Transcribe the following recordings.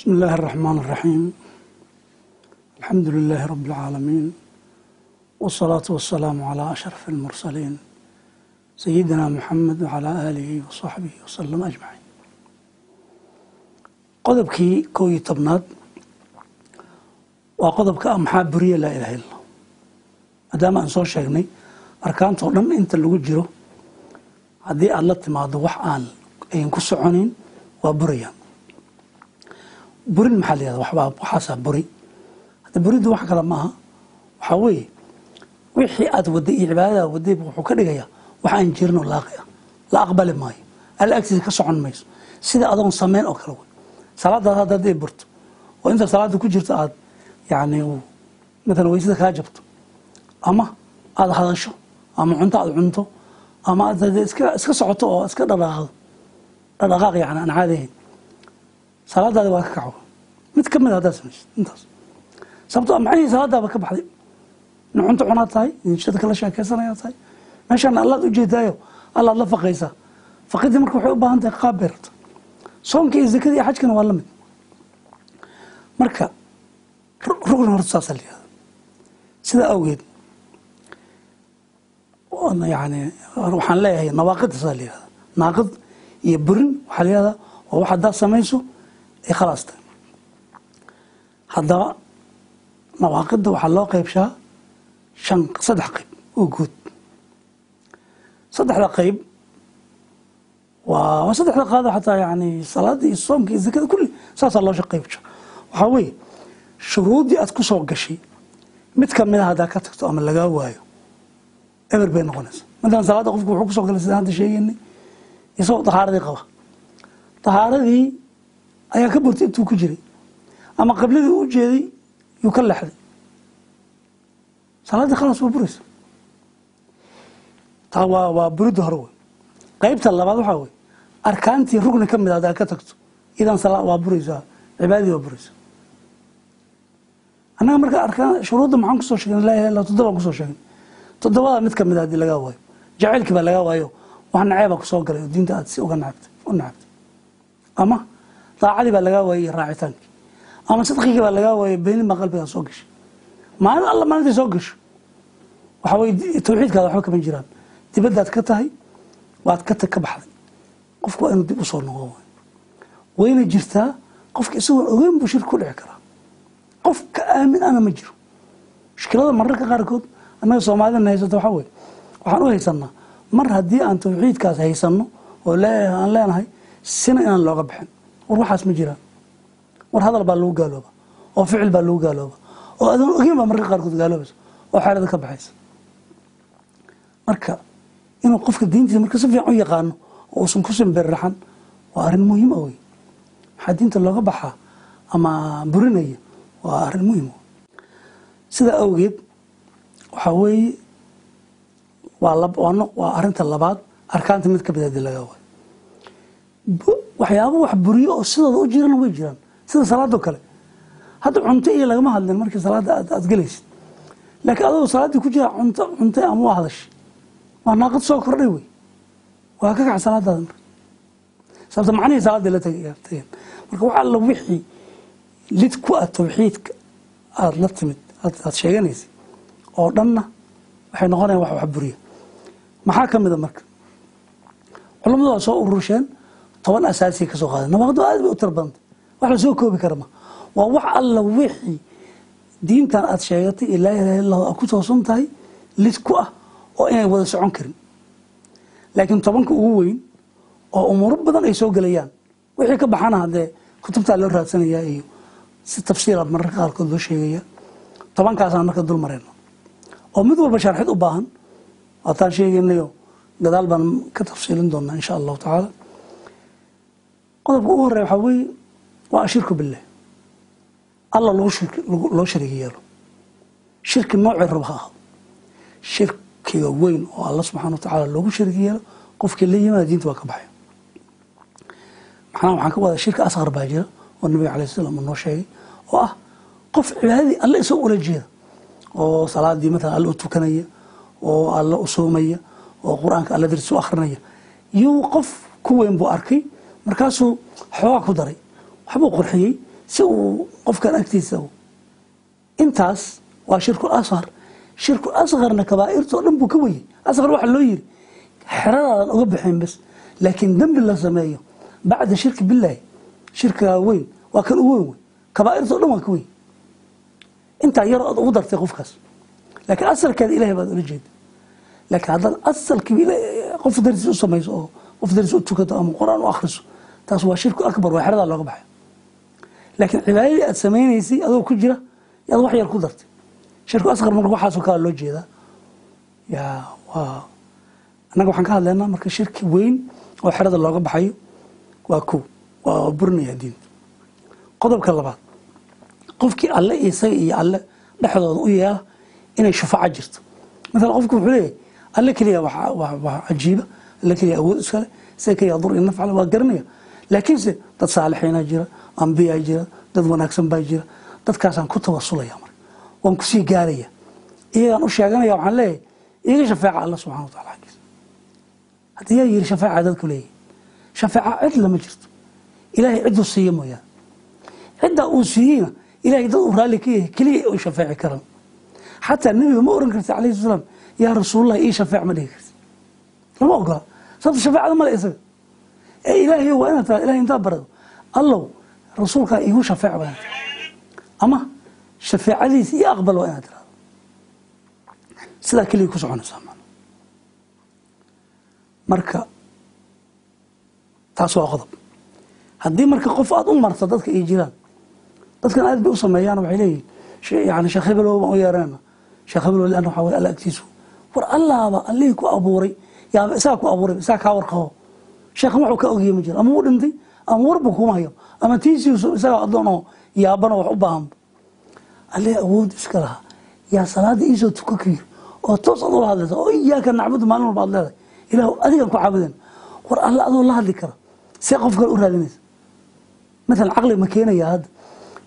بسم الله الرحمن الرحيم الحمد لله رب العالمين والصلاة والسلام على أشرف المرسلين سيدنا محمد وعلى آله وصحبه وسلم أجمعين qodobkii kow iyo tobnaad waa qodobka ah maxaa buriya laa ilaha illa maadaama aan soo sheegnay arkaantao dhan inta lagu jiro haddii aada la timaado wax aan ayn ku soconayn waa burayaan burin maxaa la yihahda waxbaa waxaasaa buri. Hadda buriddu wax kale maaha waxaa weeye wixii aad waday iyo cibaadada waday wuxuu ka dhigayaa wax aan jirin oo laaqi ah. La aqbali maayo. Alla agtiisa ka socon mayso. Sida adoon samayn oo kale wey salaadaad haddaad ay burto. Oo inta salaada ku jirto aad yani matalan weysada kaa jabto. Ama aada hadasho ama cunto aada cunto ama aad iska socoto oo iska dhaqaaqdo dhaqdhaqaaq yani aan caadi ahayn salaadaadi waa ka kaco mid ka mid a haddaad samaysid intaas. Sababto macnihii salaadaaba ka baxday. In cunto cunaad tahay in kala sheekeysanayaa tahay. Meeshaan allaad ujeedaayo allaad la faqaysaa faqidii marka waxay u baahan tahay qaab bay soonka iyo zakada iyo xajkana waa la mid. Marka rugni horta saasaa la sidaa awgeed yani waxaan leeyahay nawaaqida saa la naaqid iyo burin waxaa la waa wax haddaad samayso ay khalaas tahay haddaba nawaaqida waxaa loo qeybshaa shan saddex qeyb oo guud saddexda qeyb waa saddexda qaado xataa yani salaada iyo soomka iyo zakada kulli saasaa loo shaqeybsha waxaa weeye shuruuddii aad ku soo gashay mid kamida haddaa ka tagto ama lagaa waayo eber bay noqonaysa matalan salaada qofku wuxuu ku soo galay sidaan hadda sheegaynay isagoo tahaaradii qaba tahaaradii ayaa ka burtay intuu ku jiray. Ama qibladii u jeeday yuu ka lexday salaaddii khalaas waa buraysa. Taa waa waa buridda hore wey qaybta labaad waxaa wey arkaantii rugni ka mid haddaa ka tagto idan waa buraysaa cibaadadii waa buraysaa. Annaga marka arkaan shuruudda maxaan ku soo sheegnay laa ilaha illa toddobaan ku soo sheegnay toddobada mid ka mid a haddii lagaa waayo. Jacaylkii baa lagaa waayo wax naceebaa ku soo galay oo diinta aad si uga nacabtay u nacabtay. Ama daacadii baa lagaa waayey raacitaankii ama sadqigii baa lagaa waayey beenin baa qalbigaa soo gashay. Maalin alla maalintay soo gasho. Waxaa weye tawxiidkaada waxba kama jiraan. Dibaddaad ka tahay waad ka ka baxday. Qofku waa inuu dib u soo noqo wayna jirtaa qofka isagoon ogeyn buu shirki ku dhici karaa. Qof ka aamin ana ma jiro. Mushkilada mararka qaarkood annaga soomaalidana haysato waxaa weye waxaan u haysanaa mar haddii aan tawxiidkaas haysanno oo aan leenahay sina inaan looga bixin war waxaas ma jiraan war hadal baa lagu gaalooba oo ficil baa lagu gaalooba oo adoon ogeyn baa mararka qaarkood gaaloobaysa oo xeelada ka baxaysa marka inuu qofka diintiisa marka si fiican u yaqaano oo uusan ku simbirraxan waa arrin muhiima wey maxaa diinta looga baxaa ama burinaya waa arrin muhiim sidaa awgeed waxaa weeye waa arinta labaad arkaanta mid ka mid haddii laga waayo waxyaaba wax buriyo oo sidooda u jirana way jiraan sida salaadoo kale. Hadda cunto iyo lagama hadlin markii salaada aad gelaysid. Laakiin adagoo salaaddii ku jira cunto cuntay ama waa hadashay waa naaqad soo kordhay wey. Waa ka kac salaadaada marka sababta macnihii salaaddii la tageen marka wax alla wixii lid ku ah tawxiidka aada la timid aad sheeganaysa oo dhanna waxay noqonayan wax wax buriya. Maxaa ka mida marka? Culammadu waa soo urusheen toban asaasiya ka soo qaadeen nawaaqdo aad bay u tira wax la soo koobi kara ma. Waa wax alla wixii diintan aad sheegatay iyo aad ku toosan tahay lid ku ah oo inay wada socon karin. Laakiin tobanka ugu weyn oo umuuro badan ay soo gelayaan wixii ka baxana haddee kutubtaa loo raadsanayaa iyo si tafsiila mararka qaarkood loo sheegaya tobankaasaan marka dul marayno oo mid walba sharxid u baahan waataan sheegaynayo gadaal baan ka tafsiilin doonaa insha allahu tacaala qodobka ugu horeya waxaa weeye waa ashirku billah alla loo shariig yeelo. Shirki noocii raba ha shirkiga weyn oo alla subxana wa tacaala loogu shariig yeelo qofkii la yimaada diinta waa ka baxay. Maxnaa waxaan ka wadaa shirki asqar baa jira oo nabiga alay slam uu noo sheegay oo ah qof cibaadadii alle isagoo ula jeeda oo salaadii matalan alle u tukanaya oo alle u soomaya oo qur'aanka alle dartiis u akrinaya iyuu qof ku weyn buu arkay markaasuu xoogaa ku daray waxbuu qurxiyey si uu qofkan agtiisa intaas waa shirku ashar shirku askarna kabaa'irtoo dhan buu ka weyey asqar waxaa loo yiri xeradaadan uga baxayn bas laakiin dembi la sameeyo bacda shirki bilaahi shirkigaa weyn waa kan u weyn wey. Kabaa'irtoo dhan waa ka weyn intaa yar ood ugu dartay qofkaas. Laakiin asalkeeda ilahay baad ula jeeda. Laakiin haddaad asalkii qof dartiis u samayso oo u tukato ama qur'aan u akhriso taas waa shirku akbar waa xeradaa looga baxay laakiin cibaadadii aad samaynaysay adoo ku jira yaad wax yar ku dartay shirku asqar marka waxaasoo kala loo jeedaa yaa waa annaga waxaan ka hadlaynaa marka shirki weyn oo xerada looga baxayo waa kow waa burinaya diinta qodobka labaad qofkii alle isaga iyo alle dhexdooda u yeela inay shufaaco jirto maala qofku wuxuu leeyahay alle keliya waa cajiiba alle keliya awood iskale isaga keliya dur iyo nafcale waa garanaya laakiinse dad saalixiina jira ambiyaa jira dad wanaagsan baa jira dadkaasaan ku tawasulaya marka waan ku sii gaaraya iyagaan u sheeganaya waxaan leeyahay iga shafeeca alla subxana wa tacala xaggiisa haddii yaa yiri shafeeca dadku leeyahay shafeeca cid lama jirto ilaahay cidduu siiya mooyaane ciddaa uu siiyeyna ilahay dad uu raalli ka yahay keliya u shafeeci karan xataa nebiga ma oran karti alayhi sababta shafeecada male isaga. Ee ilaahay waa inaad tirado ilahay intaa barado. Allow rasuulkaa iigu shafeec waa inaad tirado ama shafeecadiisa io aqbal waa inaad tirado sidaa keliya ku soconaysaa marka taas waa qodob. Haddii marka qof aada u marto dadka ay jiraan dadkan aad bay u sameeyaan waxay leeyihiin yani sheekh hebelow baan u yeeranayna sheekh hebelow leanna waxaa weye alla agtiisu. War allaaba allihii ku abuuray isaga ku abuuray isaga kaa warqabo sheekhan waxuu ka ogaya ma jiro. Ama uu dhintay ama warba kuma hayo. Ama tiisiisu isaga addoon oo yaabana wax u baahanba allih awood iska lahaa. Yaa salaada iisoo tuka ka yiri oo toos ad ula hadlaysa oo iyaaka nacbudu maalin walba ad leedahay. Ilaah adigan ku caabudan war alla adoo la hadli kara. See qof kale u raadinaysa. Maalan caqli ma keenaya hadda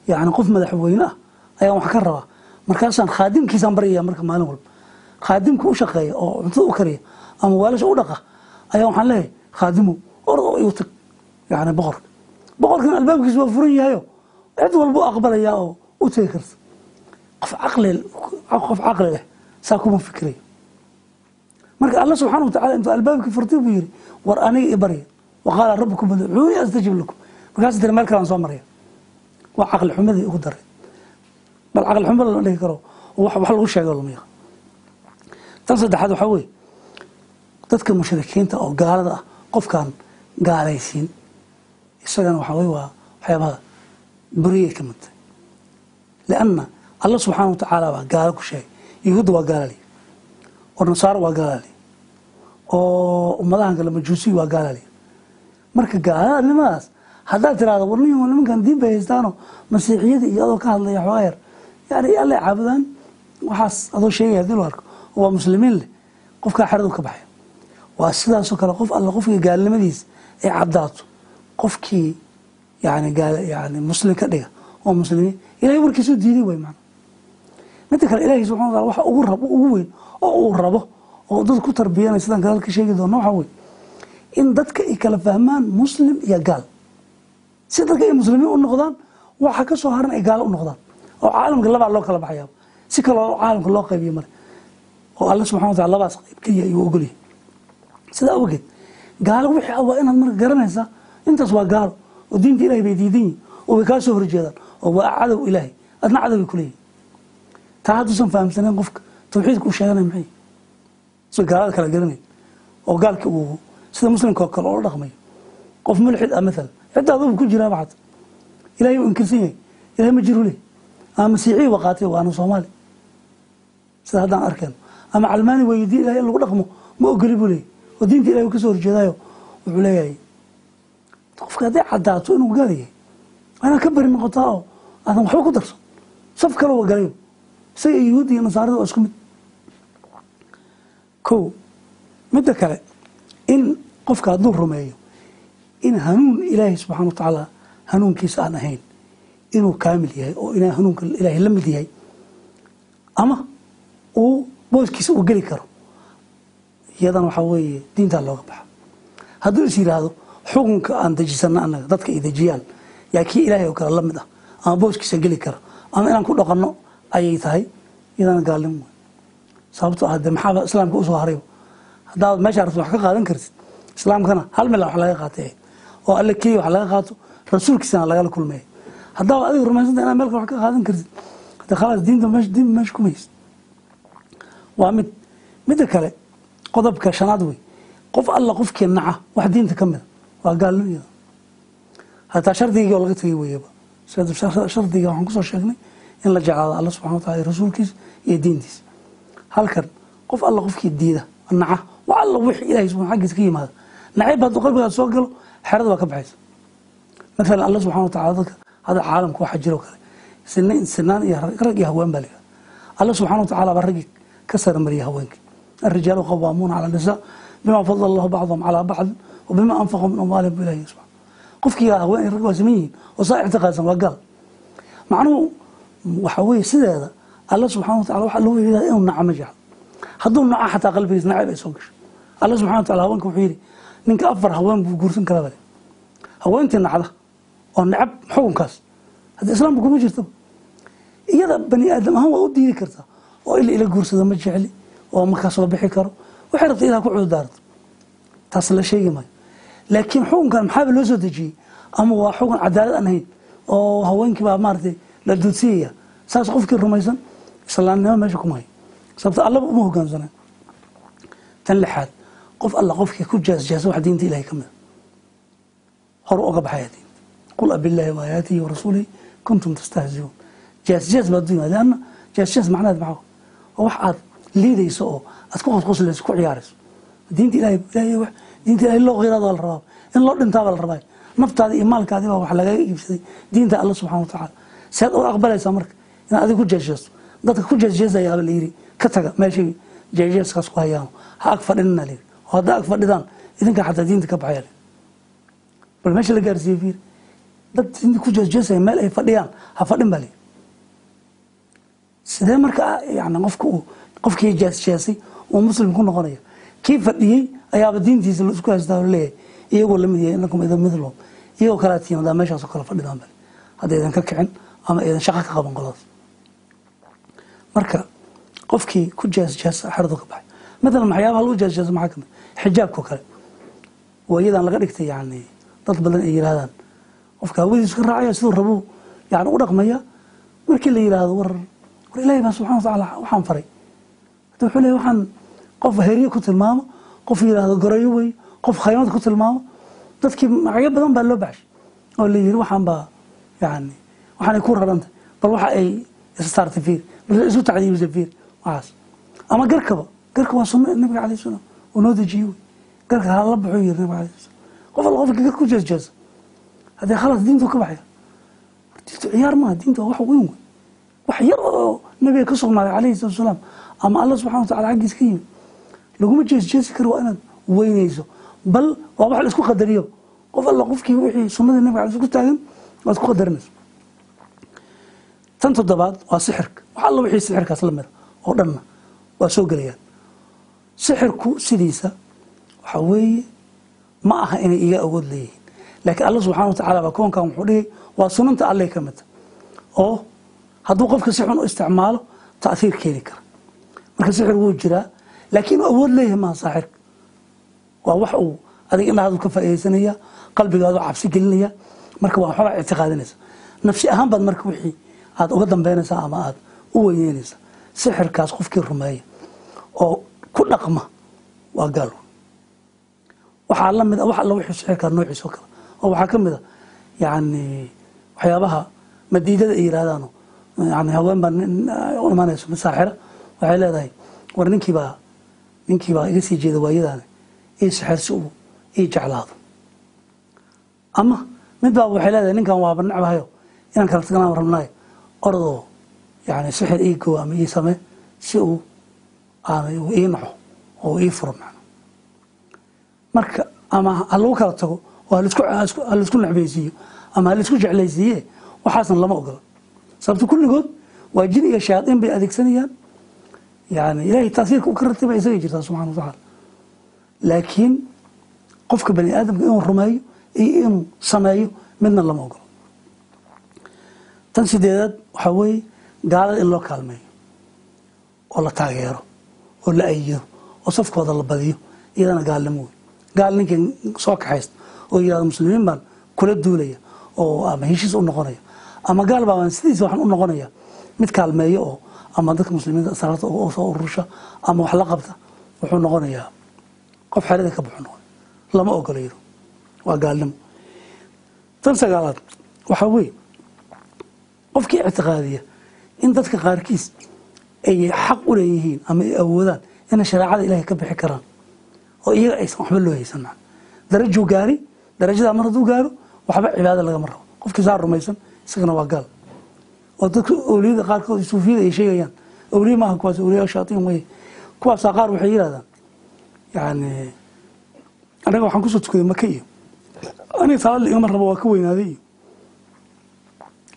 yani qof madaxweyne ah ayaan wax ka rabaa. Markaasaan khaadimkiisaan baryaya marka maalin walba khaadimka u shaqeeya oo cuntada u kariya ama waalasha u dhaqa ayaa waxaan leeyahay khaadimo orad oo igu tag yani boqorka boqorkan albaabkiisa waa furan yahayo cid walba aqbalayaa oo u tegi karta. Qof caqli qof caqli leh saa kuma fikirayo marka alla subxana watacala intuu albaabkii furtay buu yidhi war aniga i barya wa rabbukum udcuuni astajib lakum. Markaas tiri meel kalaan soo maraya. Waa caqli xumadii ugu daray bal caqli xumada lama dhihi karo wax lagu sheego lama yaqan tan saddexaad waxaa weeye dadka mushrikiinta oo gaalada ah qofkaan gaalaysiin isagana waxaa weye waa waxyaabaha buriyay ka mid tahay. Lianna alla subxaana wa tacaala baa gaalo ku sheegay yuhuudda waa gaalali oo nasaaro waa gaalali oo ummadahan kale majuusiy waa gaalali. Marka gaalanimadaas haddaad tirahdo war nin nimankan diin bay haystaano masiixiyadii iyo adoo ka hadlaya xoogaa yar yani alla caabudaan waxaas adoo sheegaya haddii loo arko waa muslimiin leh qofkaa xeradu ka baxay. Waa sidaasoo kale qof alla qofkii gaalnimadiisa ay caddaato qofkii yani yani muslim ka dhiga oo muslimiin ilahay warkiisuu diiday way maana midda kale ilahi subxana wataala waxa ugu rabo ugu weyn oo uu rabo oo dad ku tarbiyanay sidaan gadaal ka sheegi doona waxaa weye in dadka ay kala fahmaan muslim iyo gaal. Si dadka ay muslimiin u noqdaan waxa ka soo haran ay gaalo u noqdaan oo caalamka labaa loo kala baxayaa. Si kaloo caalamka loo qaybiyo mare oo alle subxana wa tacala labaas qayb keliya ayuu ogolyahay. Sidaa awgeed gaalo wixii waa inaad marka garanaysaa intaas waa gaalo oo diinta ilahay bay diidan yihiin oo way kaa horjeedaan oo waa cadow ilaahay adna cadow bay kuleeyihin taa hadduusan fahamsanayn qofka tawxiidka u sheeganay maxay? So gaalada kala garanayn oo gaalka uu sida muslimka oo kale oo la dhaqmayo qof mulxid ah maalan xitaa adugu ku jiraaba xata ilahay uu inkirsan yahay ilahay ma jiru leh. Ama masiixiyi ba qaatay waana soomaali. Sida haddaan arkayno ama calmaani weydiye ilahay in lagu dhaqmo ma ogoli buu leeyay oo diinta ilahay uu ka soo horjeedaayo wuxuu leeyahay qofka hadday caddaato inuu gaal inaad ka bari noqotaa oo aadan waxba ku darsan. Saf kale wa galayo isaga yuhuudda iyo nasaarada waa isku mid. Kow midda kale in qofka hadduu rumeeyo in hanuun ilaahay subxana wa tacaala hanuunkiisa aan ahayn inuu kaamil yahay oo hanuunka ilaahay la mid yahay ama uu booskiisa uu geli karo. Iyadana waxaa weeye diintaa looga baxa. Hadduu is yidhaahdo xukunka aan dejisana anaga dadka ay dejiyaan yaa kii ilaahay oo kale la mid ah ama booskiisa geli kara ama inaan ku dhaqanno ayay tahay iyadana gaalnimo. Wey sababto ah de maxaaba islaamka u soo haray? Haddaad meesha rabto wax ka qaadan kartid islaamkana hal mila wax laga qaatay oo alle keliya wax laga qaato rasuulkiisana lagala kulmaya haddaaba adiga rumaysanta inaad meel kale wax ka qaadan kartid hade khalaas diinta diinta meesha kuma haysid waa mid midda kale qodobka shanaad wey. Qof alla qofkii naca wax diinta ka mida waa gaalnimo iyada hataa shardigii oo laga tegay weyaba shardiga waxaan ku soo sheegnay in la jeclaado alla subxana watala iyo rasuulkiisa iyo diintiisa halkan qof alla qofkii diida naca wax alla wixii ilahay subxana xaggiisa ka yimaada. Nacayb hadduu qalbigaad soo galo xerada baa ka baxaysa. Maalan alla subxana watala dadka hadda caalamka waxa jiro kale. Sinaan iyo rag iyo haween baa la yihahda alla subxana watacala baa raggii ka sarmariya haweenkii الرجال قوامون على النساء بما فضل الله بعضهم على بعض وبما أنفقوا من أموالهم إليه سبحانه qofkii haween rag waa saman yihiin oo saa ictiqaadsan waa gaal macnuhu waxa weeye sideeda alla subxana wa tacala waxa loo yeedaa inuu naco ma jeclo hadduu naco xataa qalbigiis nacayb ay soo gasho alla subxana wa tacala haweenka wuxuu yidhi ninka afar haween buu guursan karaa bale haweentii nacda oo necab xukunkaas hadda islaamka kuma jirtaba iyada bani aadam ahaan waa u diidi kartaa oo ila ila guursada ma jecli oo markaa soo bixi karo. Waxay rabta ilaha ku cududaarto taas la sheegi maayo. Laakiin xukunkan maxaaba loo soo dejiyey? Ama waa xukun cadaalad aan ahayn oo haweenkii baa maaratay la duudsiyaya saas qofkii rumaysan islaamnimo meesha kuma hayo. Sababto allaba uma hogaansaneen tan lixaad qof alla qofkii ku jaasjaasa wax diinta ilahay ka mida hor uga baxaya diinta. Qul abillahi waayaatihi warasuulihi kuntum tastahziuun. Jaasjaas baa dunya leanna jaasjaas macnaheed maxaa wax aad liidayso oo aad ku qosqoslayso ku ciyaarayso. Diinta ilahay ilahay diinta ilahay loo qiraado la rabaa. In loo dhintaaba la rabaa. Naftaadi iyo maalkaadi baa wax lagaga iibsaday. Diinta alla subxana wa tacaala. Sead u aqbalaysaa marka inaad adiga ku jeesjeesto dadka ku jeesjeesayaaba la yidhi ka taga meeshay jeesjeeskaas ku hayaan ha ag fadhinina la yidhi. Oo haddaa ag fadhidaan idinka xataa diinta ka baxaya bal meesha la gaarsiiye fiir. Dad diinta ku jeesjeesaya meel ay fadhiyaan ha fadhin baa la yidhi sidee marka yani qofka qofkii jeesjeesay uu muslim ku noqonaya kii fadhiyey ayaaba diintiisa isku haystaa leeyahay iyagoo la mid yahay inakum idan midlom iyagoo kalaa tihiin hadaa meeshaasoo kale fadhidaan hadda idan ka kicin ama idan shaqo ka qaban qoladaas marka qofkii ku jeesjeesa xeradu ka baxay. Matalan waxyaabaha lagu jeesjeesa maxaa ka mid xijaabkao kale. Waa iyadan laga dhigtay yani dad badan ay yidhahdaan qofka hawadiisu ka raacaya siduu rabuu yani u dhaqmaya. Markii la yidhaahdo war war ilaahay baa subxana wa tacaala waxaan faray. Hadda wuxuu leeyahy waxaan qof heriye ku tilmaamo qof yidhaahdo gorayo wey qof khaymad ku tilmaamo dadkii magacyo badan baa loo baxshay oo la yidhi waxaan baa yani waxaanay ku rarantay bal waxa ay issaartay fiir bal isu tacdiibisay fiir waxaas. Ama garkaba garka waa sunno nabiga alayh salaam oo noo dejiyey wey garka hala baxo yiri nabiga alayh salaam. Qof alla qofka gar ku jeesjeesa haddee khalaas diintu ka baxaya diintu ciyaar maaha diintu waa wax weyn wey wax yar oo nabiga ka sugnaaday calayhi salatu wasalaam. Ama alla subxana wa tacala xaggiisa ka yimid. Laguma jeesjeesi karo waa inaad weynayso. Bal waa wax la isku qadariyo. Qof alla qofkii wixii sunnadii nabiga alay ku taagan waad ku qadarinayso. Tan toddobaad waa sixirka wax alla wixii sixirkaas la mida oo dhanna waa soo gelayaan. Sixirku sidiisa waxaa weeye ma aha inay iga awood leeyihiin. Laakiin alla subxana wa tacala baa koonkan wuxuu dhigay waa sunanta alleh ka midta oo hadduu qofka si xun u isticmaalo ta'hiir keeni kara. Marka sixir wuu jiraa laakiin awood leeyahay maha saaxirka waa wax uu adiga indhahaadu ka faaidaysanaya qalbigaadu cabsi gelinaya. Marka waa waxbaa ictiqaadinaysa. Nafsi ahaan marka wixii aad uga dambeynaysaa ama aad u weyneynaysa sixirkaas qofkii rumeeya oo ku dhaqma waa gaal. Waxaa la mid wax alla wixii sixirkaa noociisa oo kale. Oo waxaa ka mid a yani waxyaabaha madiidada ay yihahdaano yani haween baa u imaanayso mid saaxira waxay leedahay war ninkiibaa ninkiibaa iga sii jeeda waayadaani ii sixir si uu ii jeclaado. Ama mid baaba waxay leedahay ninkan waaba necbahayo inaan kala tagnaan rabnaayo orodoo yani sixir ii gow ama ii samee si uu aan ii naco oo ii furo macna marka ama ha lagu kala tago oo ha la isku necbaysiiyo ama ha jeclaysiiye waxaasan lama ogola sababto kulligood waa jin iyo shayaadiin bay adeegsanayaan. Yani ilahay taasiirka u ka ratibay isagay jirtaa subxana wa tacaala. Laakiin qofka bani aadamka inuu rumeeyo iyo inuu sameeyo midna lama ogolo tan sideedaad waxaa weeye gaalada in loo kaalmeeyo oo la taageero oo la ayido oo safkooda la badiyo iyadana gaalnimo wey gaal ninkii soo kaxaysta oo yidhahdo muslimiin baan kula duulaya oo ama heshiis u noqonaya ama gaal baa sidiisa waxaan u noqonaya mid kaalmeeyo oo ama dadka muslimiinta salaata soo urusha ama wax la qabta wuxuu noqonayaa qof xerada ka baxu noqon. Lama ogola yiro waa gaalnimo. Tan sagaalaad waxaa weeye qofkii ictiqaadiya in dadka qaarkiis ay xaq u leeyihiin ama ay awoodaan inay shareecada ilahay ka bixi karaan oo iyaga aysan waxba loo haysan darajuu gaari darajadaa mar hadduu gaaro waxba cibaada lagama rabo. Qofkii saa rumaysan isagana waa gaal. Oo dadka awliyada qaarkood suufiyada ay sheegayaan. Awliya maaha kuwaas awliya shaatiin weye kuwaasaa qaar waxay yidhahdaan yani anaga waxaan ku soo tukaday maka iyo. Aniga salaad igama rabo waa ka weynaaday iyo.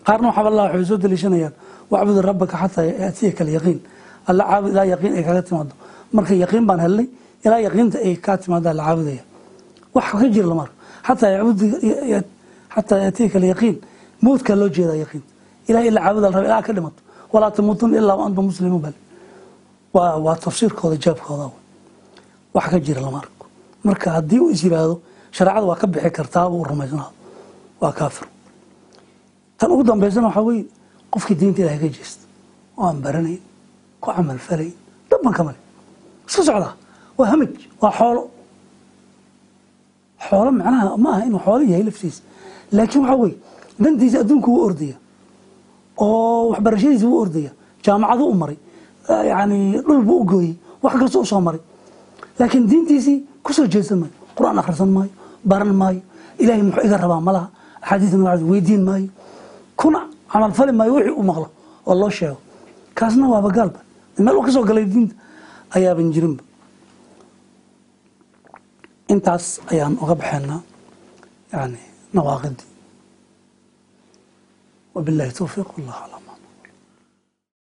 Qaarna waxaa allah waxay soo daliishanayaan wacbud rabbaka xataa yaatiyaka alyaqiin. Alla caabud ilaa yaqiin ay kaga timaado marka yaqiin baan helnay ilaa yaqiinta ay kaa timaada la caabudaya. Wax ka jira lama arko xataa yaatiyaka alyaqiin mowdkaa loo jeedaa yaqiinta ilaah ila caabuda la raba ilaa ka dhimato walaa tamuutun ilaa anta muslimuun bal. Waa tafsiirkooda jaabkooda wax ka jira lama arko. Marka haddii uu is shareecada waa ka bixi kartaa uu rumaysnaado waa kaafir. Tan ugu dambaysana waxaa weye qofkii diinta ilahay ka jeesta. Oo aan baranayn ku camal falayn dabban ka male. Iska socdaa. Waa hamaj waa xoolo. Xoolo macnaha ma aha inuu xoolo yahay laftiisa. Laakiin waxaa weye dantiisa adduunka wuu ordaya oo waxbarashadiisa wuu ordaya jaamacadu u maray. Yani dhul buu u gooyey. Wax kasta u maray. Laakiin diintiisii ku soo jeedsan maayo. Qur'aan akhrisan maayo. Baran maayo. Ilahay muxuu iga rabaa malaha axaadiista noocaas weydiin maayo. Kuna camal fali maayo wixii u maqlo oo loo sheego. Kaasna waaba gaalba meel uu ka galay diinta ayaaban jirinba intaas ayaan uga baxaynaa yani nawaaqidii wabillahi towfiiq wallahu aclam